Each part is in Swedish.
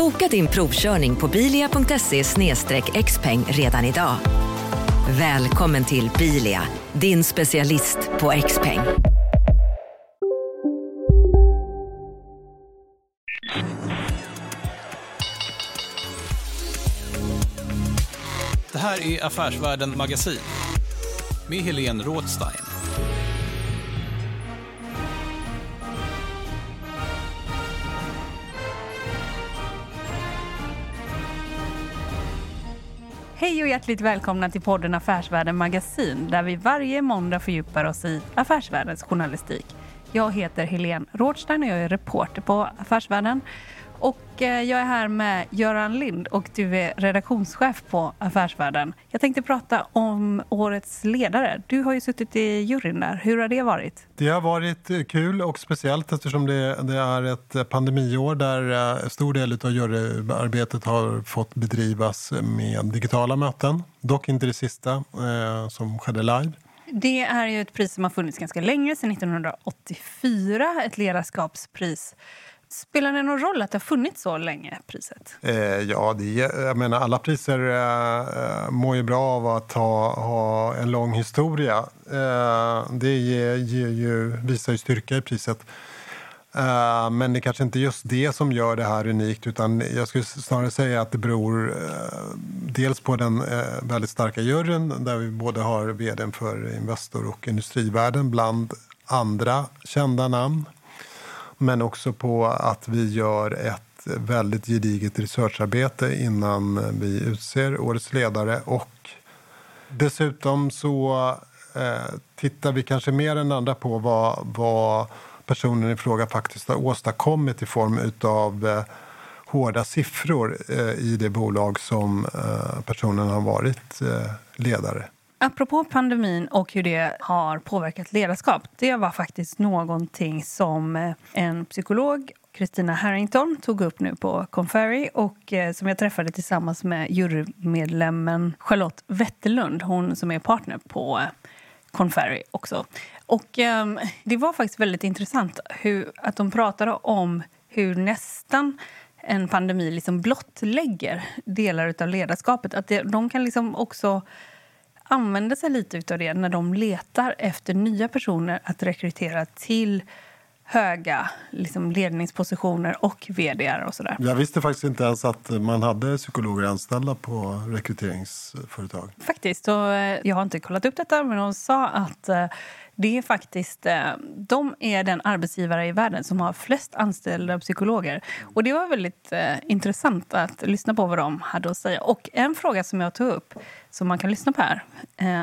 Boka din provkörning på bilia.se xpeng redan idag. Välkommen till Bilia, din specialist på XPeng. Det här är Affärsvärlden Magasin med Helene Rådstein. Hej och hjärtligt välkomna till podden Affärsvärlden Magasin där vi varje måndag fördjupar oss i affärsvärldens journalistik. Jag heter Helene Rådstein och jag är reporter på Affärsvärlden. Och eh, jag är här med Göran Lind och du är redaktionschef på Affärsvärlden. Jag tänkte prata om årets ledare. Du har ju suttit i juryn där. Hur har det varit? Det har varit eh, kul och speciellt eftersom det, det är ett eh, pandemiår där stor del av juryarbetet har fått bedrivas med digitala möten. Dock inte det sista som skedde live. Det är ju ett pris som har funnits ganska länge, sedan 1984. Ett ledarskapspris Spelar det någon roll att det har funnits så länge, priset? Eh, ja, det, jag menar, alla priser eh, eh, mår ju bra av att ha, ha en lång historia. Eh, det ger, ger ju, visar ju styrka i priset. Eh, men det är kanske inte just det som gör det här unikt utan jag skulle snarare säga att det beror eh, dels på den eh, väldigt starka juryn där vi både har vd för Investor och Industrivärden bland andra kända namn men också på att vi gör ett väldigt gediget researcharbete innan vi utser årets ledare. Och dessutom så eh, tittar vi kanske mer än andra på vad, vad personen i fråga faktiskt har åstadkommit i form av eh, hårda siffror eh, i det bolag som eh, personen har varit eh, ledare. Apropå pandemin och hur det har påverkat ledarskap. Det var faktiskt någonting som eh, en psykolog Kristina Harrington tog upp nu på Conferry och eh, som jag träffade tillsammans med jurymedlemmen Charlotte Wetterlund, hon som är partner på Conferry också. Och eh, det var faktiskt väldigt intressant hur, att de pratade om hur nästan en pandemi liksom blottlägger delar av ledarskapet. Att det, de kan liksom också använder sig lite av det när de letar efter nya personer att rekrytera till höga liksom, ledningspositioner och vd och sådär. Jag visste faktiskt inte ens att man hade psykologer anställda på rekryteringsföretag. Faktiskt. Och eh, jag har inte kollat upp detta, men hon sa att eh, det är faktiskt, eh, de är den arbetsgivare i världen som har flest anställda psykologer. Och Det var väldigt intressant att lyssna på vad de hade att säga. Och En fråga som jag tog upp, som man kan lyssna på här,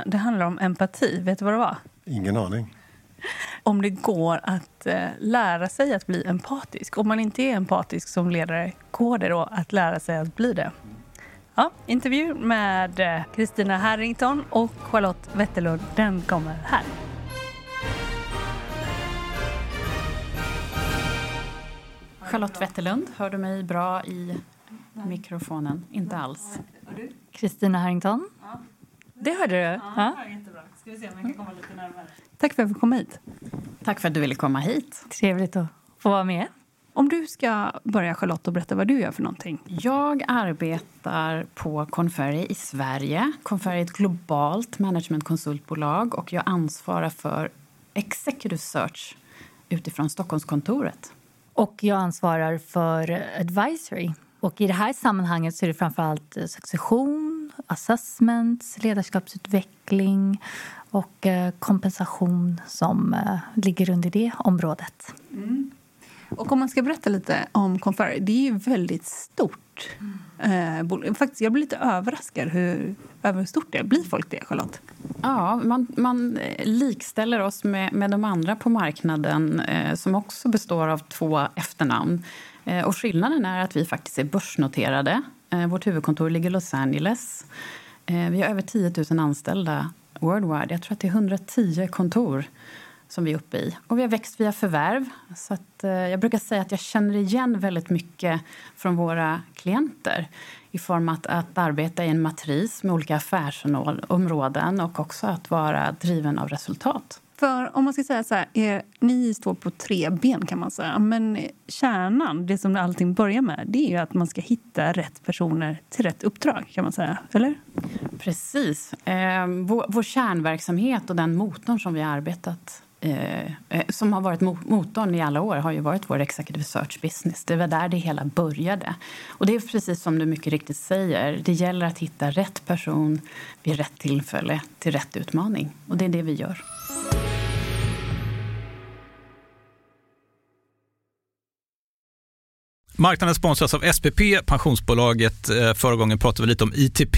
det handlar om empati. Vet du vad det var? Ingen aning om det går att eh, lära sig att bli empatisk. Om man inte är empatisk som ledare, går det då att lära sig att bli det? Ja, intervju med eh, Kristina eh, Harrington och Charlotte Wetterlund, den kommer här. Charlotte Wetterlund, hör du mig bra i mikrofonen? Inte alls. Kristina Harrington? Ja. Det hörde du? Ja, ja. jättebra. Ska vi se om jag kan komma lite närmare. Tack för att jag fick komma hit. Tack för att du ville komma hit. Trevligt att få vara med. Om du ska börja Charlotte och berätta vad du gör för någonting. Jag arbetar på Conferry i Sverige. Conferry är ett globalt managementkonsultbolag och jag ansvarar för executive search utifrån Stockholmskontoret. Och jag ansvarar för advisory. Och I det här sammanhanget så är det framförallt succession, assessments, ledarskapsutveckling och eh, kompensation som eh, ligger under det området. Mm. Och om man ska berätta lite om Conferry, det är ju väldigt stort. eh, bolag. Faktiskt, jag blir lite överraskad hur, över hur stort det är. Blir folk det, Charlotte? Ja, man, man likställer oss med, med de andra på marknaden eh, som också består av två efternamn. Eh, och skillnaden är att vi faktiskt är börsnoterade. Eh, vårt huvudkontor ligger i Los Angeles. Eh, vi har över 10 000 anställda worldwide. Jag tror att det är 110 kontor som vi är uppe i. Och vi har växt via förvärv. Så att, eh, jag brukar säga att jag känner igen väldigt mycket från våra klienter i form att, att arbeta i en matris med olika affärsområden och också att vara driven av resultat. För om man ska säga så här, är, ni står på tre ben kan man säga. Men kärnan, det som allting börjar med, det är ju att man ska hitta rätt personer till rätt uppdrag kan man säga. Eller? Precis. Eh, vår, vår kärnverksamhet och den motorn som vi har arbetat Eh, eh, som har varit motorn i alla år har ju varit vår executive search business. Det var där det hela började. Och det är precis som du mycket riktigt säger. Det gäller att hitta rätt person vid rätt tillfälle till rätt utmaning. Och det är det vi gör. Marknaden sponsras av SPP, pensionsbolaget. Eh, förra gången pratade vi lite om ITP.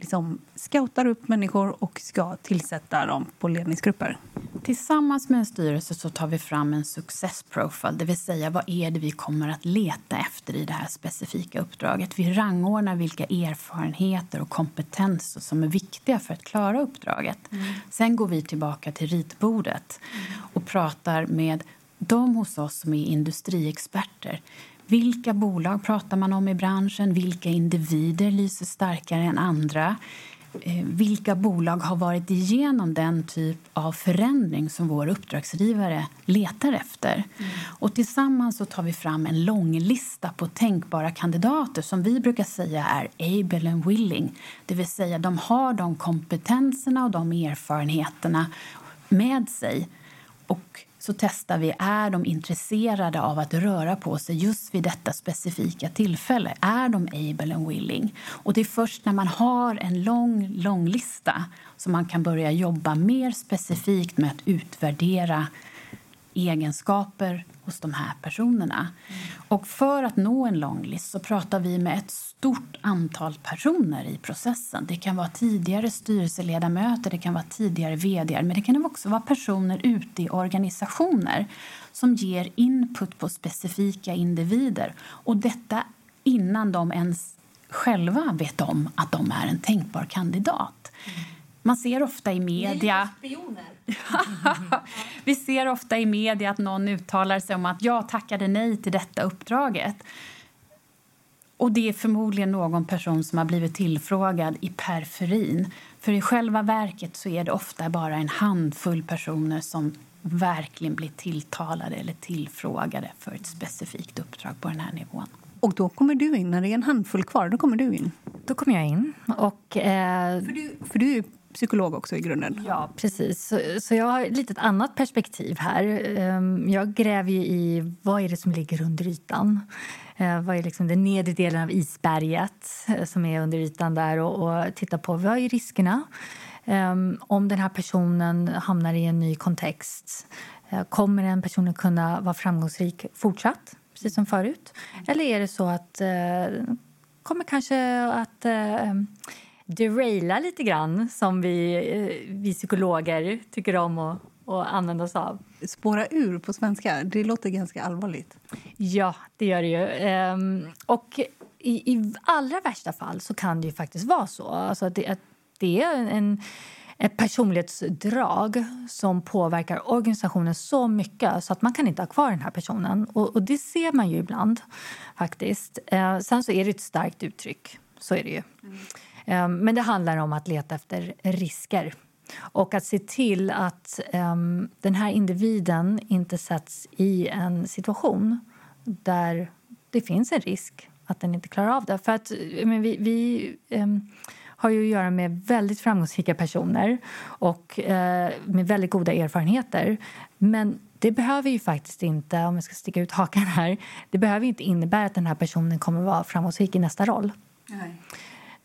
liksom scoutar upp människor och ska tillsätta dem på ledningsgrupper. Tillsammans med en styrelse så tar vi fram en success profile, det vill säga vad är det vi kommer att leta efter i det här specifika uppdraget. Vi rangordnar vilka erfarenheter och kompetenser som är viktiga för att klara uppdraget. Mm. Sen går vi tillbaka till ritbordet och pratar med de hos oss som är industriexperter. Vilka bolag pratar man om i branschen? Vilka individer lyser starkare än andra? Eh, vilka bolag har varit igenom den typ av förändring som vår uppdragsgivare letar efter? Mm. Och tillsammans så tar vi fram en lång lista på tänkbara kandidater som vi brukar säga är able and willing. Det vill säga de har de kompetenserna och de erfarenheterna med sig och så testar vi är de intresserade av att röra på sig just vid detta specifika tillfälle. Är de able and willing? Och det är först när man har en lång, lång lista som man kan börja jobba mer specifikt med att utvärdera egenskaper hos de här personerna. Och för att nå en longlist så pratar vi med ett stort antal personer i processen. Det kan vara tidigare styrelseledamöter, det kan vara tidigare vd men det kan också vara personer ute i organisationer som ger input på specifika individer. Och detta innan de ens själva vet om att de är en tänkbar kandidat. Man ser ofta i media... Vi ser ofta i media att någon uttalar sig om att jag tackade nej till detta uppdraget. Och det är förmodligen någon person som har blivit tillfrågad i periferin. För i själva verket så är det ofta bara en handfull personer som verkligen blir tilltalade eller tillfrågade för ett specifikt uppdrag på den här nivån. Och då kommer du in, när det är en handfull kvar, då kommer du in? Då kommer jag in. Och, eh... för, du, för du är psykolog också i grunden? Ja, precis. Så, så jag har lite ett annat perspektiv här. Ehm, jag gräver i vad är det som ligger under ytan. Ehm, vad är liksom den nedre delen av isberget eh, som är under ytan där och, och tittar på vad är riskerna. Ehm, om den här personen hamnar i en ny kontext eh, kommer den personen kunna vara framgångsrik fortsatt, precis som förut? Eller är det så att eh, kommer kanske att deraila lite grann som vi, vi psykologer tycker om att, att använda oss av? Spåra ur på svenska, det låter ganska allvarligt. Ja, det gör det ju. Um, och i, i allra värsta fall så kan det ju faktiskt vara så. Alltså att det, att det är en, ett personlighetsdrag som påverkar organisationen så mycket så att man kan inte ha kvar den här personen. Och, och det ser man ju ibland. faktiskt. Eh, sen så är det ett starkt uttryck. Så är det ju. Mm. Ehm, men det handlar om att leta efter risker och att se till att ehm, den här individen inte sätts i en situation där det finns en risk att den inte klarar av det. För att men vi, vi ehm, har ju att göra med väldigt framgångsrika personer och eh, med väldigt goda erfarenheter. Men det behöver ju faktiskt inte, om jag ska sticka ut hakan här, det behöver inte innebära att den här personen kommer vara framgångsrik i nästa roll. Nej.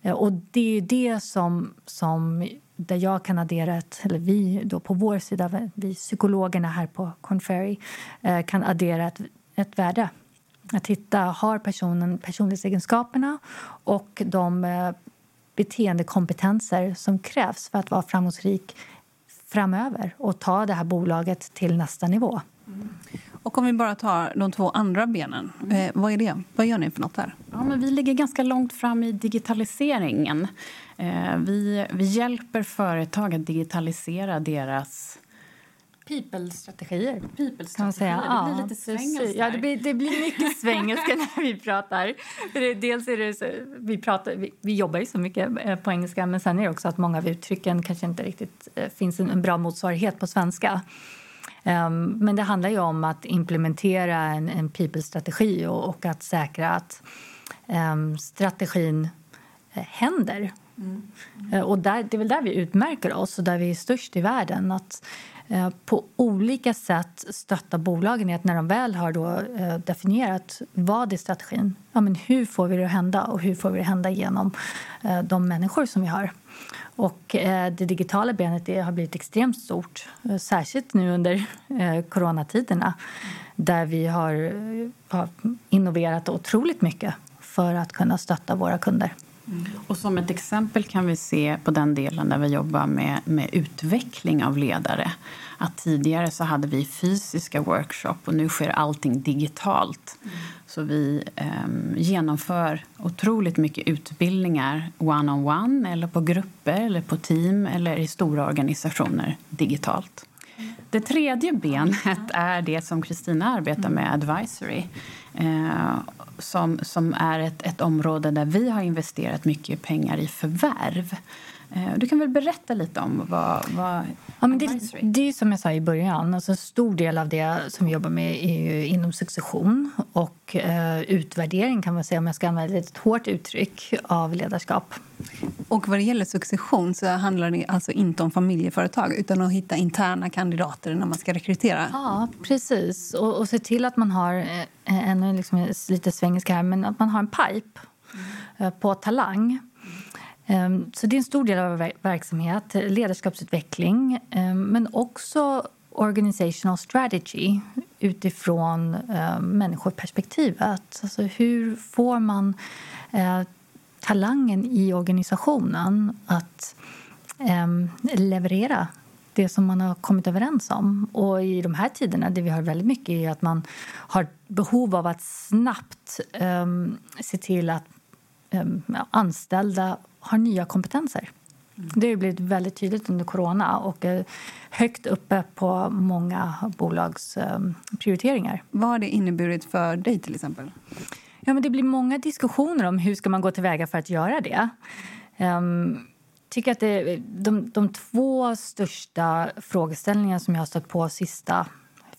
Eh, och det är det som, som där jag kan addera ett, eller vi då på vår sida, vi psykologerna här på Conferry eh, kan addera ett, ett värde. Att hitta, har personen personlighetsegenskaperna och de eh, beteendekompetenser som krävs för att vara framgångsrik framöver och ta det här bolaget till nästa nivå. Mm. Och om vi bara tar de två andra benen, eh, vad är det? Vad gör ni för något där? Ja, men vi ligger ganska långt fram i digitaliseringen. Eh, vi, vi hjälper företag att digitalisera deras People-strategier. People kan man säga. Det blir lite svengelska. Ja, det blir, det blir mycket svengelska när vi pratar. Dels är det så, vi, pratar, vi, vi, jobbar ju så mycket eh, på engelska men sen är det också att många av uttrycken kanske inte riktigt eh, finns en, en bra motsvarighet på svenska. Um, men det handlar ju om att implementera en, en people-strategi och, och, att säkra att um, strategin uh, händer. Mm. Mm. Och där, det är väl där vi utmärker oss och där vi är störst i världen. Att Eh, på olika sätt stötta bolagen i att när de väl har då eh, definierat vad är strategin, ja, men hur får vi det att hända och hur får vi det att hända genom eh, de människor som vi har. Och eh, det digitala benet det har blivit extremt stort, eh, särskilt nu under eh, coronatiderna där vi har, har innoverat otroligt mycket för att kunna stötta våra kunder. Mm. Och som ett exempel kan vi se på den delen där vi jobbar med, med utveckling av ledare. Att tidigare så hade vi fysiska workshop och nu sker allting digitalt. Mm. Så vi eh, genomför otroligt mycket utbildningar one-on-one on one, eller på grupper eller på team eller i stora organisationer digitalt. Det tredje benet är det som Kristina arbetar med, advisory. Eh, som, som är ett, ett område där vi har investerat mycket pengar i förvärv. Eh, du kan väl berätta lite om vad, vad ja, men det, det är som jag sa i början. Alltså en stor del av det som vi jobbar med är inom succession och eh, utvärdering kan man säga om jag ska använda ett hårt uttryck av ledarskap. Och vad det gäller succession så handlar det alltså inte om familjeföretag utan att hitta interna kandidater när man ska rekrytera. Ja, precis. Och, och se till att man har, eh, en, liksom, lite svengelska här, men att man har en pipe mm. på talang. Ehm, så det är en stor del av vår verksamhet, ledarskapsutveckling. Ehm, men också organizational strategy utifrån ehm, människoperspektivet. Alltså hur får man eh, talangen i organisationen att leverera det som man har kommit överens om. Och I de här tiderna, det vi har väldigt mycket är att man har behov av att snabbt um, se till att um, anställda har nya kompetenser. Mm. Det har blivit väldigt tydligt under corona och är högt uppe på många bolags um, prioriteringar. Vad har det inneburit för dig till exempel? Ja, men det blir många diskussioner om hur ska man gå tillväga för att göra det. Um, tycker att det, de, de två största frågeställningarna som jag har stött på de sista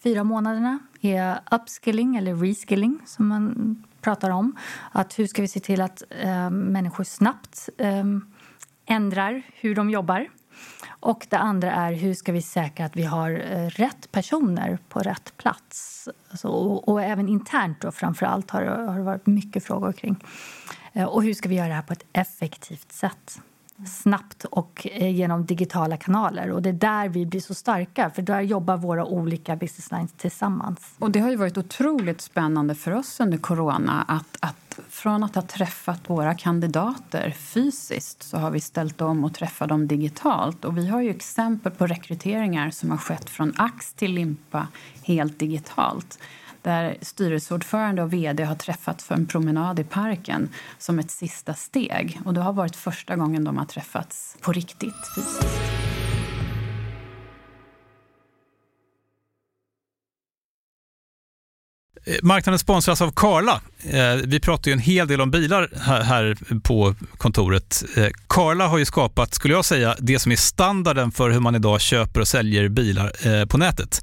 fyra månaderna är upskilling, eller reskilling, som man pratar om. Att hur ska vi se till att eh, människor snabbt eh, ändrar hur de jobbar? Och det andra är hur ska vi säkra att vi har eh, rätt personer på rätt plats? Alltså, och, och, även internt då, framför allt har, har det varit mycket frågor kring. Eh, och hur ska vi göra det här på ett effektivt sätt? Snabbt och eh, genom digitala kanaler. Och Det är där vi blir så starka, för där jobbar våra olika business lines tillsammans. Och Det har ju varit otroligt spännande för oss under corona att, att från att ha träffat våra kandidater fysiskt så har vi ställt om och träffat dem digitalt. Och Vi har ju exempel på rekryteringar som har skett från ax till limpa helt digitalt där styrelseordförande och vd har träffats för en promenad i parken som ett sista steg. Och Det har varit första gången de har träffats på riktigt fysiskt. Marknaden sponsras av Karla. Eh, vi pratar ju en hel del om bilar här på kontoret. Eh, Karla har ju skapat, skulle jag säga, det som är standarden för hur man idag köper och säljer bilar på nätet.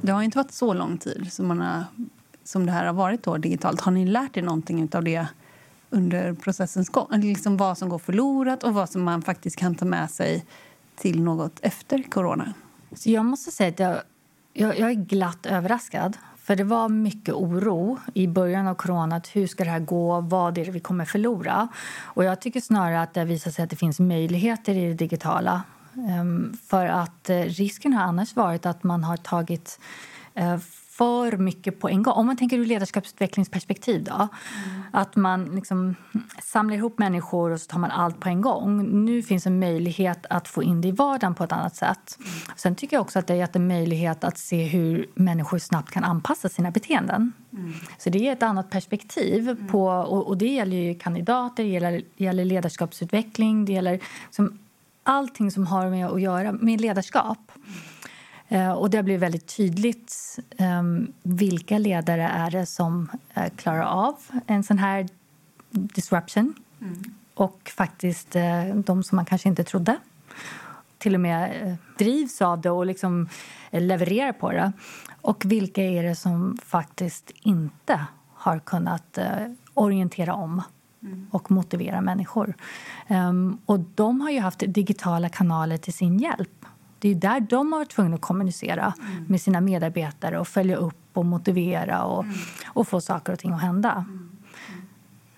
Det har inte varit så lång tid som, man har, som det här har varit då, digitalt. Har ni lärt er någonting av det under processens gång? Liksom vad som går förlorat och vad som man faktiskt kan ta med sig till något efter corona? Så jag måste säga att jag, jag, jag är glatt överraskad. För Det var mycket oro i början av corona. Hur ska det här gå? Vad är det vi kommer förlora? Och Jag tycker snarare att det visar sig att det finns möjligheter i det digitala. Ehm, för att eh, risken har annars varit att man har tagit eh, för mycket på en gång. Om man tänker ur ledarskapsutvecklingsperspektiv då. Mm. Att man liksom samlar ihop människor och så tar man allt på en gång. Nu finns en möjlighet att få in det i vardagen på ett annat sätt. Mm. Sen tycker jag också att det har gett en möjlighet att se hur människor snabbt kan anpassa sina beteenden. Mm. Så det är ett annat perspektiv. Mm. på och, och, Det gäller kandidater, det gäller, gäller ledarskapsutveckling, det gäller liksom allting som har med att göra med ledarskap. Mm. och det blir väldigt tydligt um, vilka ledare är det som uh, klarar av en sån här disruption. Mm. Och faktiskt uh, de som man kanske inte trodde till och med drivs av det och liksom levererar på det. Och vilka är det som faktiskt inte har kunnat orientera om mm. och motivera människor. Um, och de har ju haft digitala kanaler till sin hjälp. Det är där de har varit tvungna att kommunicera mm. med sina medarbetare och följa upp och motivera och, mm. och få saker och ting att hända.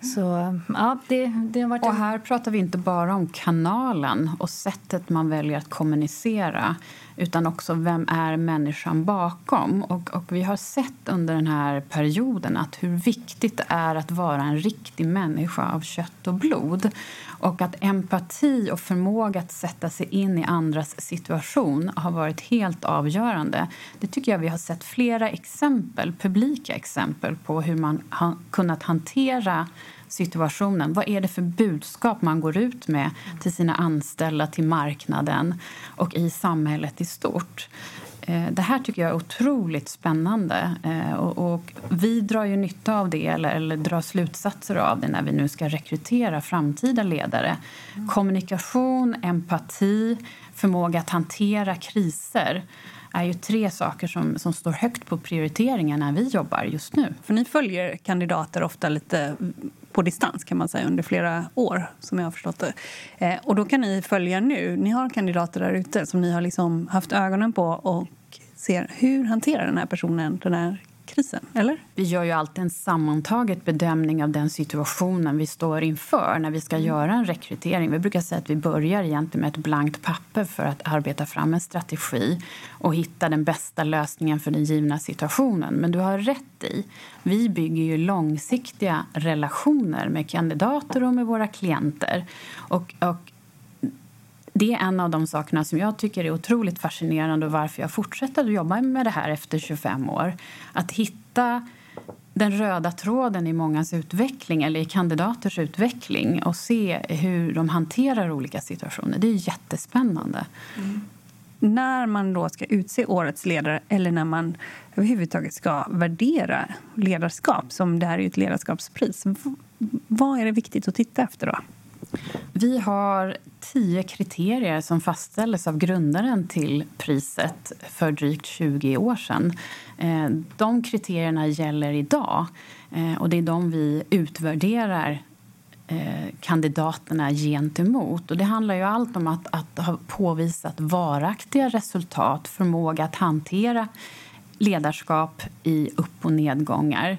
Så ja, det, det har varit... Och här pratar vi inte bara om kanalen och sättet man väljer att kommunicera utan också vem är människan bakom. Och, och vi har sett under den här perioden att hur viktigt det är att vara en riktig människa av kött och blod. Och att empati och förmåga att sätta sig in i andras situation har varit helt avgörande. Det tycker jag vi har sett flera exempel, publika exempel på hur man har kunnat hantera situationen. Vad är det för budskap man går ut med till sina anställda, till marknaden och i samhället i stort? Eh, det här tycker jag är otroligt spännande. Eh, och, vi drar ju nytta av det, eller, eller drar slutsatser av det när vi nu ska rekrytera framtida ledare. Kommunikation, empati, förmåga att hantera kriser är ju tre saker som, som står högt på prioriteringen när vi jobbar just nu. För ni följer kandidater ofta lite på distans kan man säga under flera år som jag har förstått det. Eh, och då kan ni följa nu, ni har kandidater där ute som ni har liksom haft ögonen på och ser hur hanterar den här personen den här krisen, eller? Vi gör ju alltid en sammantaget bedömning av den situationen vi står inför när vi ska mm. göra en rekrytering. Vi brukar säga att vi börjar egentligen med ett blankt papper för att arbeta fram en strategi och hitta den bästa lösningen för den givna situationen. Men du har rätt i, vi bygger ju långsiktiga relationer med kandidater och med våra klienter. Och, och det är en av de sakerna som jag tycker är otroligt fascinerande och varför jag fortsätter att jobba med det här efter 25 år. Att hitta den röda tråden i mångas utveckling eller i kandidaters utveckling och se hur de hanterar olika situationer. Det är jättespännande. Mm. När man då ska utse årets ledare eller när man överhuvudtaget ska värdera ledarskap, som det här är ett ledarskapspris, vad är det viktigt att titta efter då? Vi har tio kriterier som fastställdes av grundaren till priset för drygt 20 år sedan. Eh, de kriterierna gäller idag eh, och det är de vi utvärderar eh, kandidaterna gentemot. Och det handlar ju allt om att, att ha påvisat varaktiga resultat, förmåga att hantera ledarskap i upp och nedgångar.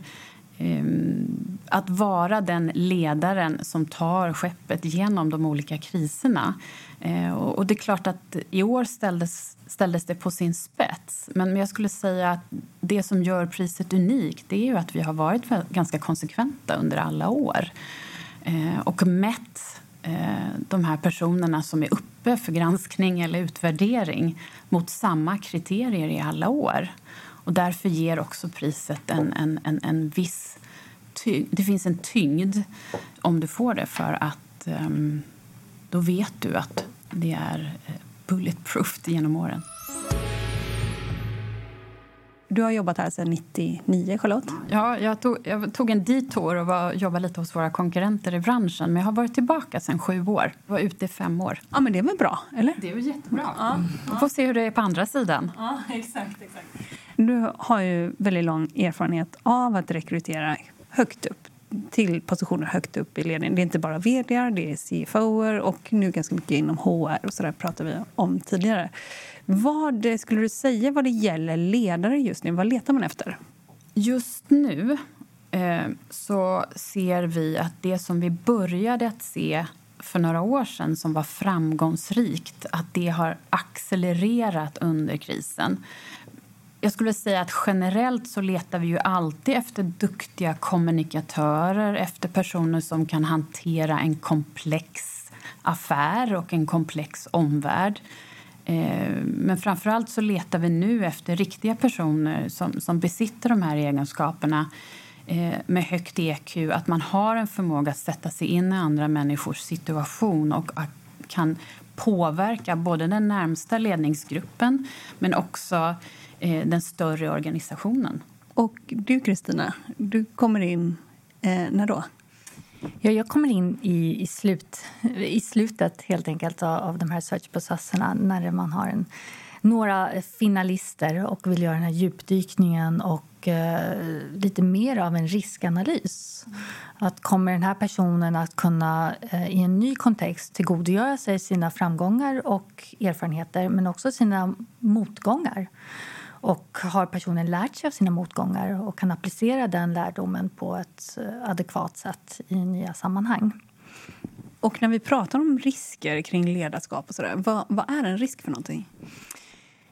Ehm, att vara den ledaren som tar skeppet genom de olika kriserna. Ehm, och det är klart att i år ställdes, ställdes det på sin spets. Men jag skulle säga att det som gör priset unikt det är ju att vi har varit ganska konsekventa under alla år ehm, och mätt Eh, de här personerna som är uppe för granskning eller utvärdering mot samma kriterier i alla år. Och därför ger också priset en, en, en, en viss tyngd. Det finns en tyngd om du får det för att um, då vet du att det är eh, bulletproof genom åren. Du har jobbat här sedan 99, Charlotte. Ja, jag tog, jag tog en detour och var, jobbade lite hos våra konkurrenter i branschen. Men jag har varit tillbaka sedan sju år. Jag var ute i fem år. Ja, men det är väl bra, eller? Det är väl jättebra. Ja. Vi får se hur det är på andra sidan. Ja, exakt, exakt. Du har ju väldigt lång erfarenhet av att rekrytera högt upp till positioner högt upp i ledningen. Det är inte bara vd, det är CFO och nu ganska mycket inom HR och så där pratade vi om tidigare. Vad eh, skulle du säga vad det gäller ledare just nu? Vad letar man efter? Just nu eh, så ser vi att det som vi började att se för några år sedan som var framgångsrikt, att det har accelererat under krisen. Jag skulle säga att generellt så letar vi ju alltid efter duktiga kommunikatörer, efter personer som kan hantera en komplex affär och en komplex omvärld. Eh, men framför allt så letar vi nu efter riktiga personer som, som besitter de här egenskaperna eh, med högt EQ. Att man har en förmåga att sätta sig in i andra människors situation och kan påverka både den närmsta ledningsgruppen men också eh, den större organisationen. Och du, Kristina, du kommer in eh, när då? Ja, jag kommer in i, i, slut, i slutet helt enkelt av, av de här searchprocesserna när man har en, några finalister och vill göra den här djupdykningen och eh, lite mer av en riskanalys. Att kommer den här personen att kunna eh, i en ny kontext tillgodogöra sig sina framgångar och erfarenheter men också sina motgångar? Och har personen lärt sig av sina motgångar och kan applicera den lärdomen på ett eh, adekvat sätt i nya sammanhang. Och när vi pratar om risker kring ledarskap och sådär, vad, vad är en risk för någonting?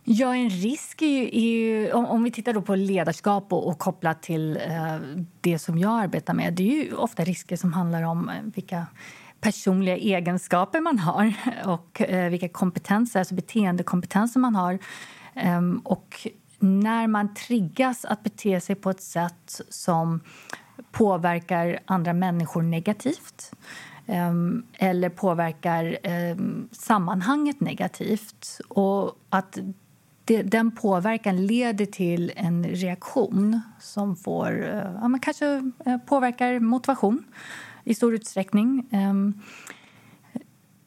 Ja, en risk är ju, är ju om, om, vi tittar då på ledarskap och, och kopplat till eh, det som jag arbetar med, det är ju ofta risker som handlar om eh, vilka personliga egenskaper man har och eh, vilka kompetenser, alltså beteendekompetenser man har. Um, och när man triggas att bete sig på ett sätt som påverkar andra människor negativt ehm, eller påverkar ehm, sammanhanget negativt och att den påverkan leder till en reaktion som får, eh, ja, man kanske eh, påverkar motivation i stor utsträckning. Ehm,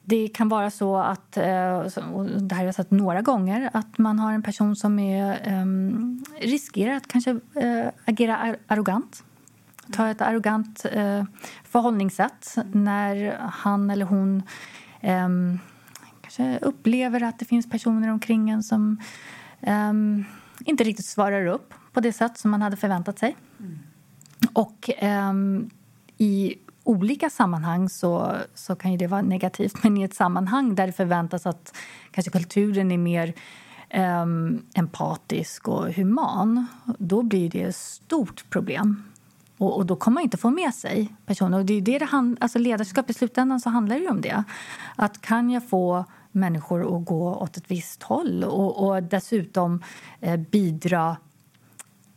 det kan vara så att, eh, det här har jag sett några gånger, att man har en person som är, um, riskerar att kanske uh, agera arrogant. Ta ett arrogant uh, förhållningssätt när han eller hon um, kanske upplever att det finns personer omkring en som um, inte riktigt svarar upp på det sätt som man hade förväntat sig. Mm. Och i olika sammanhang så, så kan det vara negativt men i ett sammanhang där det förväntas att kanske kulturen är mer um, empatisk och human då blir det ett stort problem. Och, och, då kommer man inte få med sig personer. Och det är det det hand, alltså ledarskap i slutändan så handlar det om det. Att kan jag få människor att gå åt ett visst håll och, och dessutom eh, bidra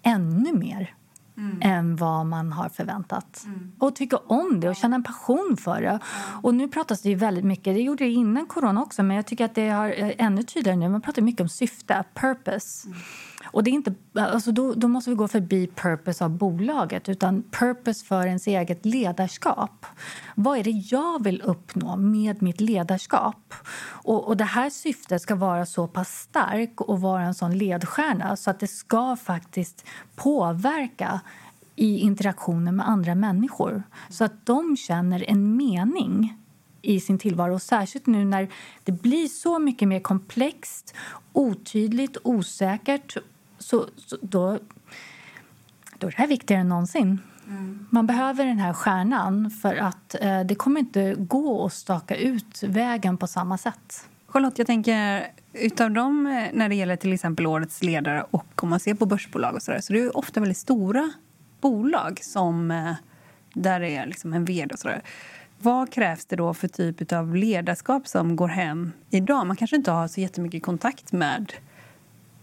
ännu mer mm. än vad man har förväntat. Mm. Och tycka om det och känna en passion för det. Och nu pratas det ju väldigt mycket, det gjorde det innan corona också, men jag tycker att det har eh, ännu tydligare nu. Man pratar mycket om syfte, purpose. Och det är inte, alltså då, då, måste vi gå förbi purpose av bolaget utan purpose för ens eget ledarskap. Vad är det jag vill uppnå med mitt ledarskap? Och, och det här syftet ska vara så pass starkt och vara en sån ledstjärna så att det ska faktiskt påverka i interaktionen med andra människor så att de känner en mening i sin tillvaro. Särskilt nu när det blir så mycket mer komplext, otydligt, osäkert så, så då, då är det här viktigare än någonsin. Mm. Man behöver den här stjärnan för att eh, det kommer inte gå att staka ut vägen på samma sätt. Charlotte, jag tänker utav dem eh, när det gäller till exempel årets ledare och om man ser på börsbolag och så där, så det är ofta väldigt stora bolag som eh, där det är liksom en vd och så där. Vad krävs det då för typ av ledarskap som går hem idag? Man kanske inte har så jättemycket kontakt med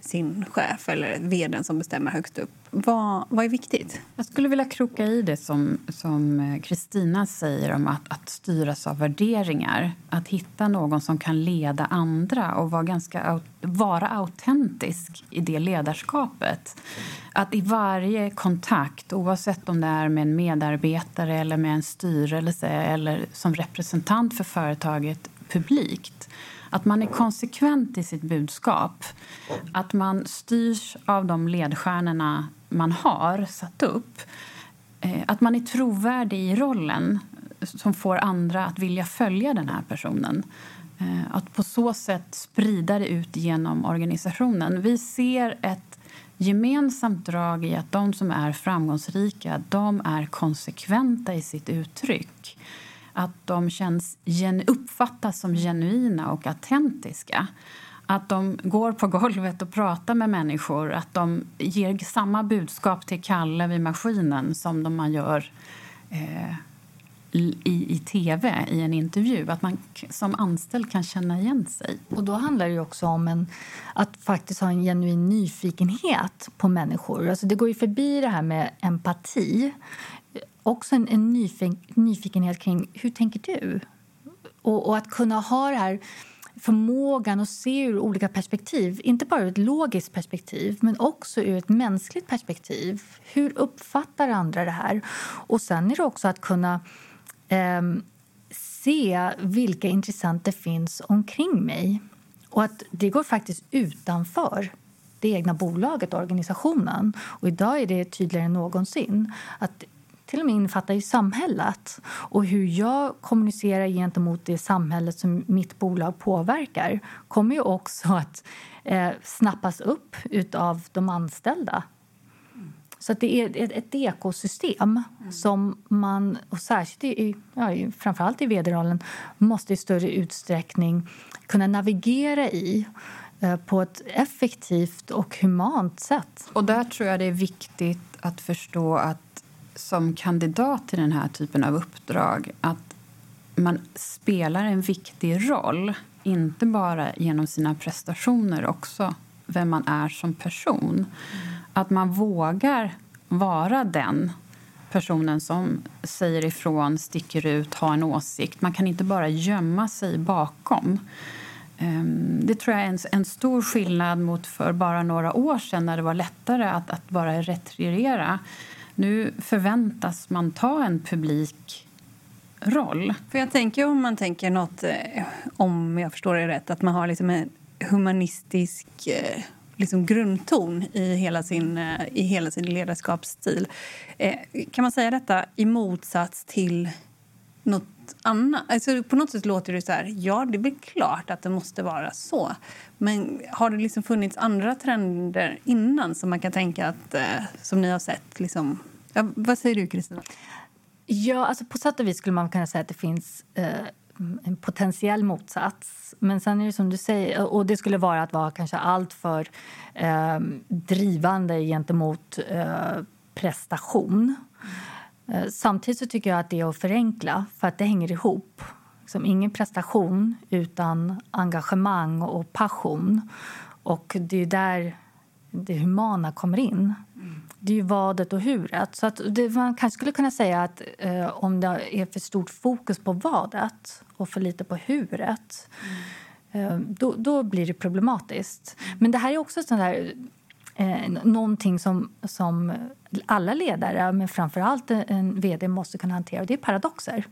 sin chef eller vd som bestämmer högst upp. Vad, vad är viktigt? Jag skulle vilja kroka i det som eh, Kristina säger om att, att styras av värderingar. Att hitta någon som kan leda andra och vara, ganska, vara autentisk i det ledarskapet. Att i varje kontakt, oavsett om det är med en medarbetare eller med en styrelse eller som representant för företaget publikt att man är konsekvent i sitt budskap. Att man styrs av de ledstjärnorna man har satt upp. Eh, att man är trovärdig i rollen som får andra att vilja följa den här personen. Eh, att på så sätt sprida det ut genom organisationen. Vi ser ett gemensamt drag i att de som är framgångsrika de är konsekventa i sitt uttryck att de känns, uppfattas som genuina och autentiska. Att de går på golvet och pratar med människor. Att de ger samma budskap till Kalle vid maskinen som de man gör eh, i, i tv, i en intervju. Att man som anställd kan känna igen sig. Och Då handlar det också om en, att faktiskt ha en genuin nyfikenhet på människor. Alltså det går ju förbi det här med empati också en, en nyfik, nyfikenhet kring hur tänker du? Och, och, att kunna ha det här förmågan att se ur olika perspektiv. Inte bara ur ett logiskt perspektiv, men också ur ett mänskligt perspektiv. Hur uppfattar andra det här? Och sen är det också att kunna eh, se vilka intressenter finns omkring mig. Och att det går faktiskt utanför det egna bolaget och organisationen. Och idag är det tydligare än någonsin att till och med innefattar ju samhället och hur jag kommunicerar gentemot det samhället som mitt bolag påverkar kommer ju också att eh, snappas upp av de anställda. Så det är ett, ett ekosystem mm. som man, och särskilt i, ja, framförallt i vd-rollen måste i större utsträckning kunna navigera i eh, på ett effektivt och humant sätt. Och där tror jag det är viktigt att förstå att som kandidat till den här typen av uppdrag att man spelar en viktig roll, inte bara genom sina prestationer också vem man är som person. Mm. Att man vågar vara den personen som säger ifrån, sticker ut, har en åsikt. Man kan inte bara gömma sig bakom. Ehm, det tror jag är en, en, stor skillnad mot för bara några år sedan när det var lättare att, att bara retirera. Nu förväntas man ta en publik roll. För jag tänker om man tänker något, eh, om jag förstår det rätt, att man har liksom en humanistisk eh, liksom grundton i hela sin, eh, i hela sin ledarskapsstil. Kan man säga detta i motsats till något annat? Alltså på något sätt låter det så här, ja det är klart att det måste vara så. Men har det liksom funnits andra trender innan som man kan tänka att, eh, som ni har sett? Liksom? Ja, vad säger du Kristina? Ja, alltså på sätt och vis skulle man kunna säga att det finns eh, en potentiell motsats. Men sen är det som du säger, och det skulle vara att vara kanske allt för eh, drivande gentemot eh, prestation. Eh, samtidigt så tycker jag att det är att förenkla, för att det hänger ihop. Liksom ingen prestation utan engagemang och passion. Och det är där det humana kommer in. Det är ju vadet och huret. Så att det, man kanske skulle kunna säga att eh, om det är för stort fokus på vadet och för lite på huret mm. eh, då, då, blir det problematiskt. Men det här är också sån där, eh, någonting som, som alla ledare, men framför allt en vd, måste kunna hantera. Det är paradoxer.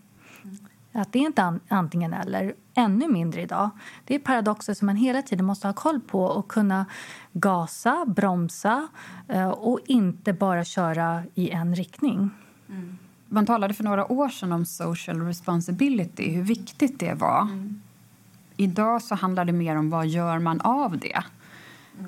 Att det är inte antingen eller, ännu mindre idag. Det är paradoxer som man hela tiden måste ha koll på och kunna gasa, bromsa eh, och inte bara köra i en riktning. Mm. Man talade för några år sedan om social responsibility, hur viktigt det var. Mm. Idag så handlar det mer om vad gör man av det.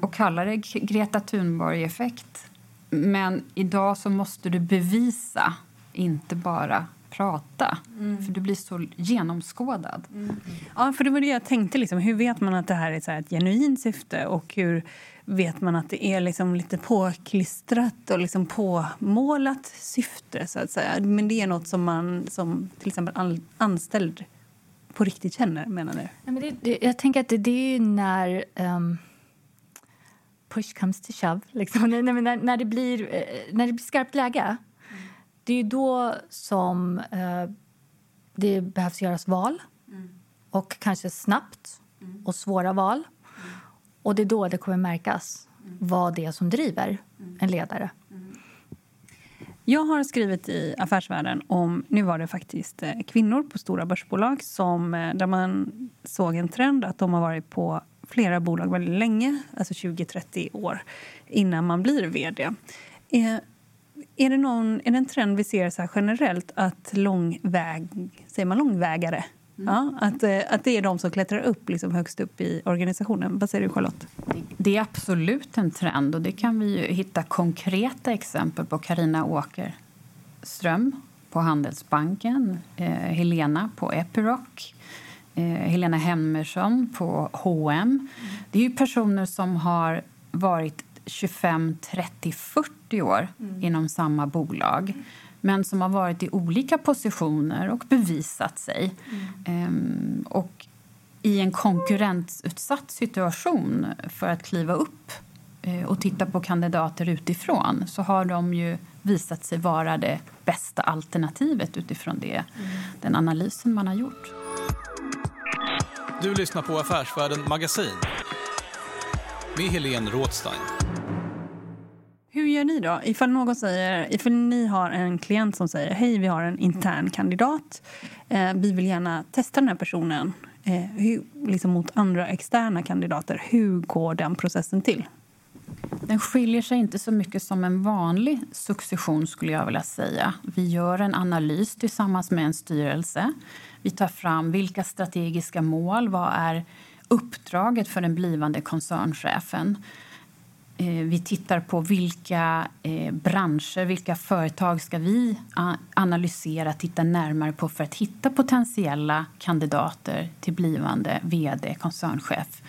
Och kallar det Greta Thunborg-effekt. Men idag så måste du bevisa, inte bara prata. Mm. För du blir så genomskådad. Mm. Ja, för det var det jag tänkte. Liksom. Hur vet man att det här är så här ett genuint syfte? Och hur vet man att det är liksom lite påklistrat och liksom påmålat syfte? så att säga? Men det är nåt som man som till exempel anställd på riktigt känner, menar du? Ja, men det, det, jag tänker att det, det är när... Um push comes to shove. Liksom. när, när, när, det blir, eh, när det blir skarpt läge det är då som eh, det behövs göras val, mm. och kanske snabbt mm. och svåra val. Mm. Och Det är då det kommer märkas mm. vad det är som driver mm. en ledare. Mm. Jag har skrivit i Affärsvärlden om nu var det faktiskt eh, kvinnor på stora börsbolag som, eh, där man såg en trend att de har varit på flera bolag väldigt länge, alltså 20-30 år innan man blir vd. Är det, någon, är det en trend vi ser så generellt att långväg, säger man långvägare Mm. Ja, att, eh, att det är de som klättrar upp liksom högst upp i organisationen. Vad säger du, Charlotte? Det är absolut en trend. och Det kan vi hitta konkreta exempel på. Karina Åkerström på Handelsbanken, eh, Helena på Epiroc eh, Helena Hemmersson på H&M. Det är personer som har varit 25, 30, 40 år mm. inom samma bolag men som har varit i olika positioner och bevisat sig. Mm. Um, och i en konkurrensutsatt situation för att kliva upp uh, och titta på kandidater utifrån så har de ju visat sig vara det bästa alternativet utifrån det, mm. den analysen man har gjort. Du lyssnar på Affärsvärlden Magasin med Helene Rådstein. Hur gör ni då? Ifall, någon säger, ifall ni har en klient som säger hej, vi har en intern kandidat. Eh, vi vill gärna testa den här personen eh, hur, liksom mot andra externa kandidater. Hur går den processen till? Den skiljer sig inte så mycket som en vanlig succession. skulle jag vilja säga. Vi gör en analys tillsammans med en styrelse. Vi tar fram vilka strategiska mål, vad är uppdraget för den blivande koncernchefen. Eh, vi tittar på vilka eh, branscher, vilka företag ska vi analysera, titta närmare på för att hitta potentiella kandidater till blivande vd, koncernchef.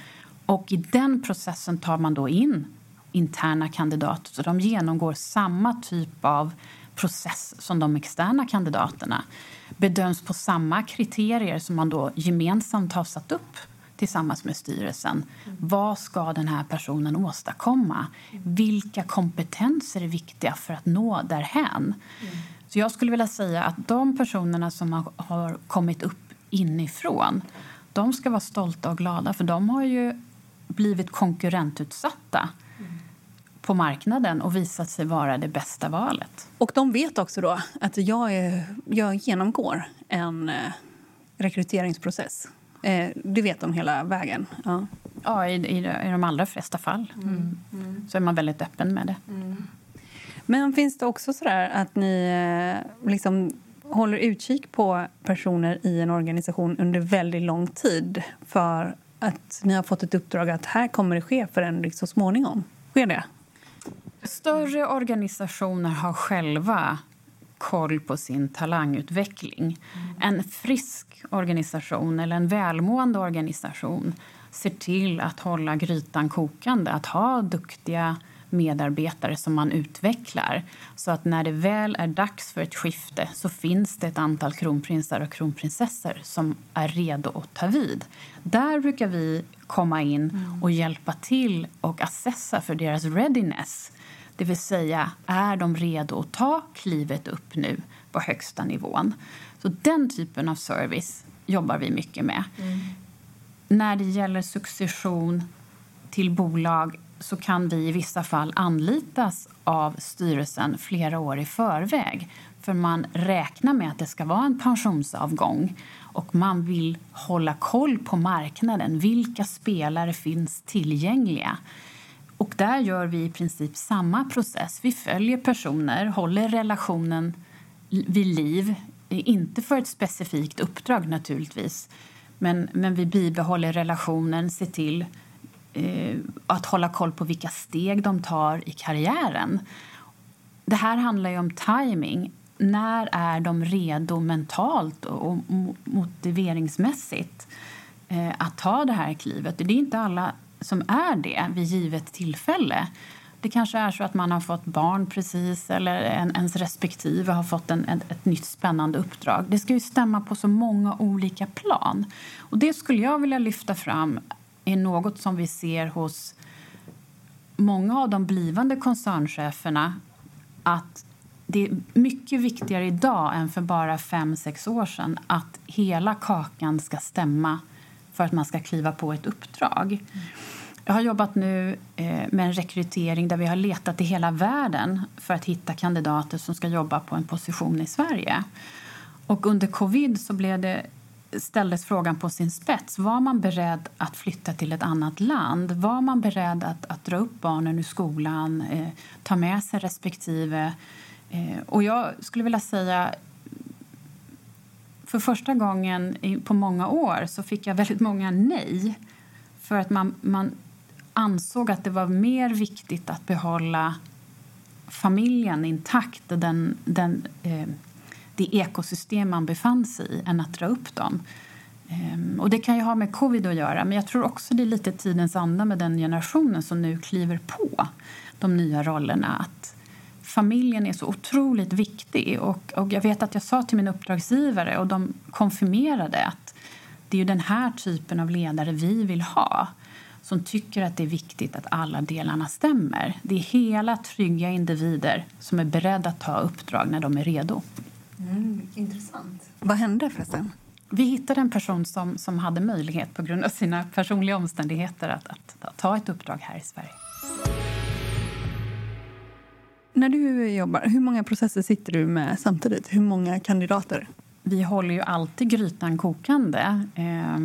Och I den processen tar man då in interna kandidater. Så de genomgår samma typ av process som de externa kandidaterna. Bedöms på samma kriterier som man då gemensamt har satt upp tillsammans med styrelsen. Mm. Vad ska den här personen åstadkomma? Vilka kompetenser är viktiga för att nå därhän? Mm. Så jag skulle vilja säga att de personerna som har, kommit upp inifrån de ska vara stolta och glada, för de har ju blivit konkurrentutsatta på marknaden och visat sig vara det bästa valet. Och de vet också då att jag, är, jag genomgår en eh, rekryteringsprocess. Eh, det vet de hela vägen. Ja, ja i, i, i de allra flesta fall mm. Mm. så är man väldigt öppen med det. Mm. Men finns det också så att ni eh, liksom håller utkik på personer i en organisation under väldigt lång tid för att ni har fått ett uppdrag att här kommer det ske förändring så småningom? Sker det? Större organisationer har själva koll på sin talangutveckling. Mm. En frisk organisation eller en välmående organisation ser till att hålla grytan kokande, att ha duktiga medarbetare som man utvecklar. Så att när det väl är dags för ett skifte så finns det ett antal kronprinsar och kronprinsessor som är redo att ta vid. Där brukar vi komma in mm. och hjälpa till och assessa för deras readiness. Det vill säga, är de redo att ta klivet upp nu på högsta nivån? Så den typen av service jobbar vi mycket med. Mm. När det gäller succession till bolag så kan vi i vissa fall anlitas av styrelsen flera år i förväg. För man räknar med att det ska vara en pensionsavgång och man vill hålla koll på marknaden. Vilka spelare finns tillgängliga? Och där gör vi i princip samma process. Vi följer personer, håller relationen vid liv. Inte för ett specifikt uppdrag naturligtvis. Men, men vi bibehåller relationen, ser till eh, att hålla koll på vilka steg de tar i karriären. Det här handlar ju om timing. När är de redo mentalt och motiveringsmässigt eh, att ta det här klivet? Det är inte alla som är det vid givet tillfälle. Det kanske är så att man har fått barn precis eller en, ens respektive har fått en, en, ett nytt spännande uppdrag. Det ska ju stämma på så många olika plan. Och Det skulle jag vilja lyfta fram är något som vi ser hos många av de blivande koncerncheferna att det är mycket viktigare idag än för bara fem sex år sedan att hela kakan ska stämma för att man ska kliva på ett uppdrag. Jag har jobbat nu eh, med en rekrytering där vi har letat i hela världen för att hitta kandidater som ska jobba på en position i Sverige. Och under covid så blev det ställdes frågan på sin spets. Var man beredd att flytta till ett annat land? Var man beredd att, att dra upp barnen ur skolan, eh, ta med sig respektive? Eh, och jag skulle vilja säga för första gången på många år så fick jag väldigt många nej. För att man, man ansåg att det var mer viktigt att behålla familjen intakt, den, den, eh, det ekosystem man befann sig i, än att dra upp dem. Eh, och det kan ju ha med covid att göra, men jag tror också det är lite tidens anda med den generationen som nu kliver på de nya rollerna. Att familjen är så otroligt viktig. Och, och jag vet att jag sa till min uppdragsgivare och de konfirmerade att det är den här typen av ledare vi vill ha som tycker att det är viktigt att alla delarna stämmer. Det är hela trygga individer som är beredda att ta uppdrag när de är redo. Mm, intressant. Vad hände förresten? Vi hittade en person som, som hade möjlighet på grund av sina personliga omständigheter att, att, att ta ett uppdrag här i Sverige. När du jobbar, hur många processer sitter du med samtidigt? Hur många kandidater? Vi håller ju alltid grytan kokande eh,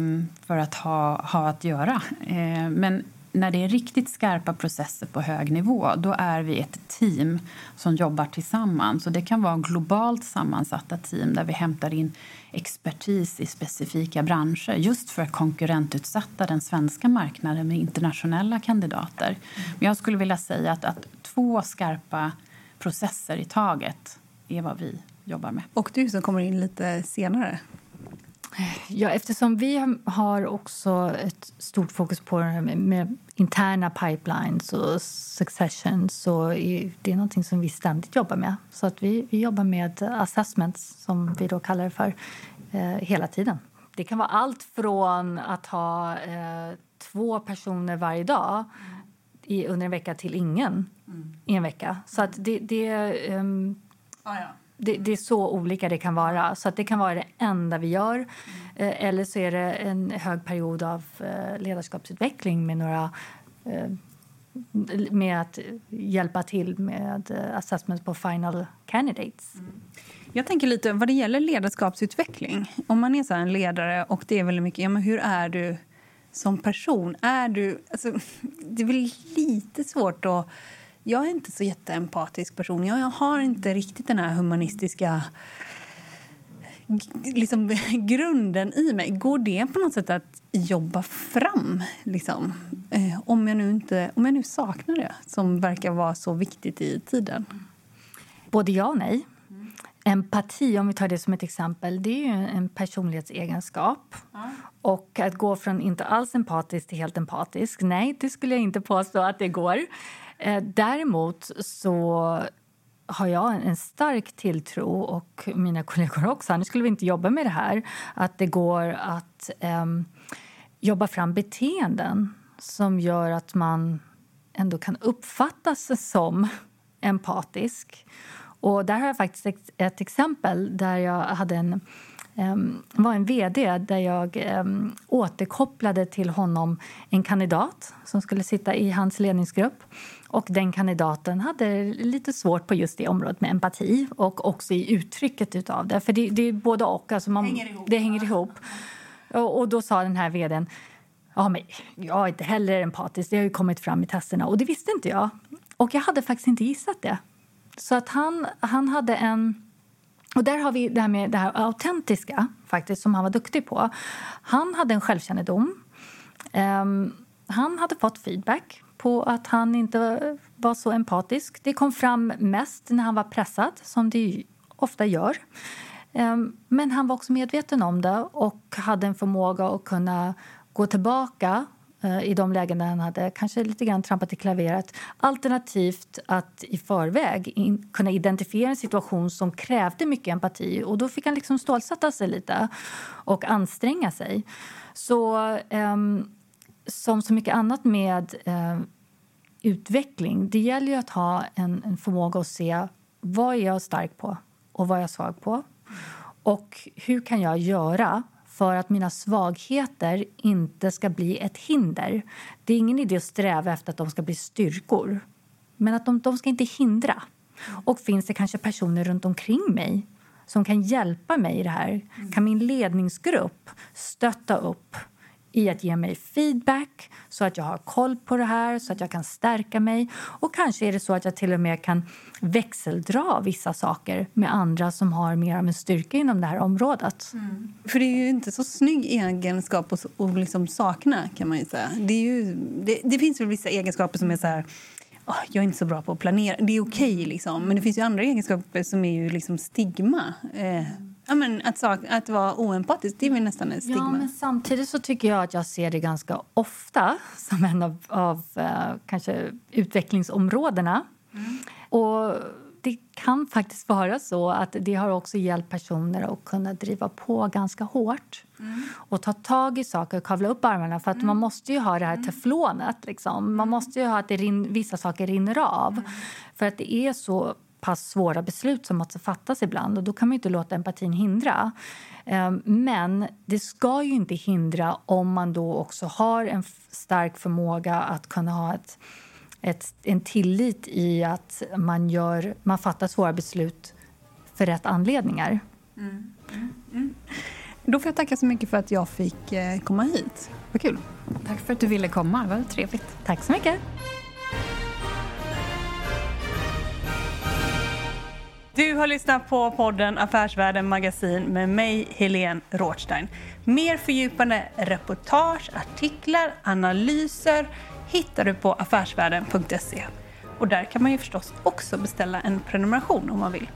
för att ha, ha att göra. Eh, men när det är riktigt skarpa processer på hög nivå då är vi ett team som jobbar tillsammans. Och det kan vara globalt sammansatta team där vi hämtar in expertis i specifika branscher just för att konkurrentutsätta den svenska marknaden med internationella kandidater. Men jag skulle vilja säga att, att två skarpa processer i taget är vad vi jobbar med. Och du som kommer in lite senare. Ja, eftersom vi har också ett stort fokus på med, med interna pipelines och succession så är det någonting som vi ständigt jobbar med. Så att vi, vi jobbar med assessments, som vi då kallar det för, eh, hela tiden. Det kan vara allt från att ha eh, två personer varje dag i, under en vecka till ingen mm. i en vecka. Så att det... det um, ah, ja det, det, är så olika det kan vara. Så att Det kan vara det enda vi gör. Mm. Eh, eller så är det en hög period av eh, ledarskapsutveckling med några eh, med att hjälpa till med eh, assessments på final candidates. Mm. Jag tänker lite vad det gäller ledarskapsutveckling. Om man är så en ledare och det är väldigt mycket, ja, men hur är du som person? Är du, alltså, det är väl lite svårt att jag är inte så jätteempatisk person. Jag har inte riktigt den här humanistiska liksom, grunden i mig. Går det på något sätt att jobba fram? Liksom? Eh, om, jag nu inte, om jag nu saknar det, som verkar vara så viktigt i tiden. Både ja och nej. Empati, om vi tar det som ett exempel, det är en personlighetsegenskap. Ja. Och att gå från inte alls empatisk till helt empatisk, nej, det skulle jag inte påstå att det går. Eh, däremot så har jag en stark tilltro, och mina kollegor också, annars skulle vi inte jobba med det här, att det går att eh, jobba fram beteenden som gör att man ändå kan uppfattas som empatisk. Och där har jag faktiskt ett, ett exempel där jag hade en var en vd där jag um, återkopplade till honom en kandidat som skulle sitta i hans ledningsgrupp. Och den kandidaten hade lite svårt på just det området med empati och också i uttrycket utav det. För det, det är både och. Alltså man, hänger ihop. Det hänger ihop. Och, och, då sa den här vdn Ja, men jag är inte heller empatisk. Det har ju kommit fram i testerna. Och det visste inte jag. Och jag hade faktiskt inte gissat det. Så att han, han hade en... Och där har vi det här med det här autentiska faktiskt som han var duktig på. Han hade en självkännedom. Um, han hade fått feedback på att han inte var så empatisk. Det kom fram mest när han var pressad, som det ofta gör. Um, men han var också medveten om det och hade en förmåga att kunna gå tillbaka Eh, i de lägen där han hade kanske lite grann trampat i klaveret. Alternativt att i förväg in, kunna identifiera en situation som krävde mycket empati. Och Då fick han liksom stålsätta sig lite och anstränga sig. Så eh, som så mycket annat med eh, utveckling, det gäller ju att ha en, en förmåga att se vad är jag stark på och vad är jag svag på. Och hur kan jag göra för att mina svagheter inte ska bli ett hinder? Det är ingen idé att sträva efter att de ska bli styrkor, men att de, de ska inte hindra. Och finns det kanske personer runt omkring mig som kan hjälpa mig i det här? Kan min ledningsgrupp stötta upp i att ge mig feedback så att jag har koll på det här, så att jag kan stärka mig. Och kanske är det så att jag till och med kan växeldra vissa saker med andra som har mer av en styrka inom det här området. Mm. För det är ju inte så snygg egenskap att, att liksom sakna kan man ju säga. Det, är ju, det, det finns väl vissa egenskaper som är så här oh, jag är inte så bra på att planera. Det är okej, okay, liksom. men det finns ju andra egenskaper som är ju liksom stigma. Eh, Ja, men att, sak, att vara oempatisk det är väl nästan en stigma. Ja, men samtidigt så tycker jag att jag ser det ganska ofta som en av, av uh, kanske utvecklingsområdena. Mm. Och det kan faktiskt vara så att det har också hjälpt personer att kunna driva på ganska hårt mm. och ta tag i saker och kavla upp armarna. För att mm. Man måste ju ha det här mm. teflonet. Liksom. Man mm. måste ju ha att det rin, vissa saker rinner av. Mm. För att det är så pass svåra beslut som måste fattas ibland. och Då kan man inte låta empatin hindra. Ehm, men det ska ju inte hindra om man då också har en stark förmåga att kunna ha ett, ett, en tillit i att man, gör, man fattar svåra beslut för rätt anledningar. Mm. Mm. Mm. Då får jag tacka så mycket för att jag fick eh, komma hit. Vad kul. Tack för att du ville komma. Det var trevligt. Tack så mycket. Du har lyssnat på podden Affärsvärlden Magasin med mig, Helene Rothstein. Mer fördjupande reportage, artiklar, analyser hittar du på affärsvärlden.se. Och där kan man ju förstås också beställa en prenumeration om man vill.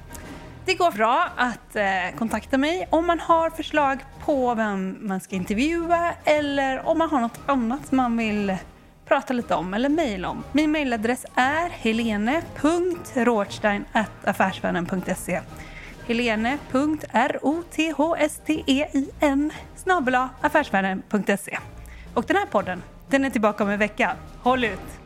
Det går bra att eh, kontakta mig om man har förslag på vem man ska intervjua eller om man har något annat man vill prata lite om eller mejla om. Min mejladress är helene.rothstein.affärsvärlden.se helene.rothstein snabel affärsvärlden.se Och den här podden, den är tillbaka om en vecka. Håll ut!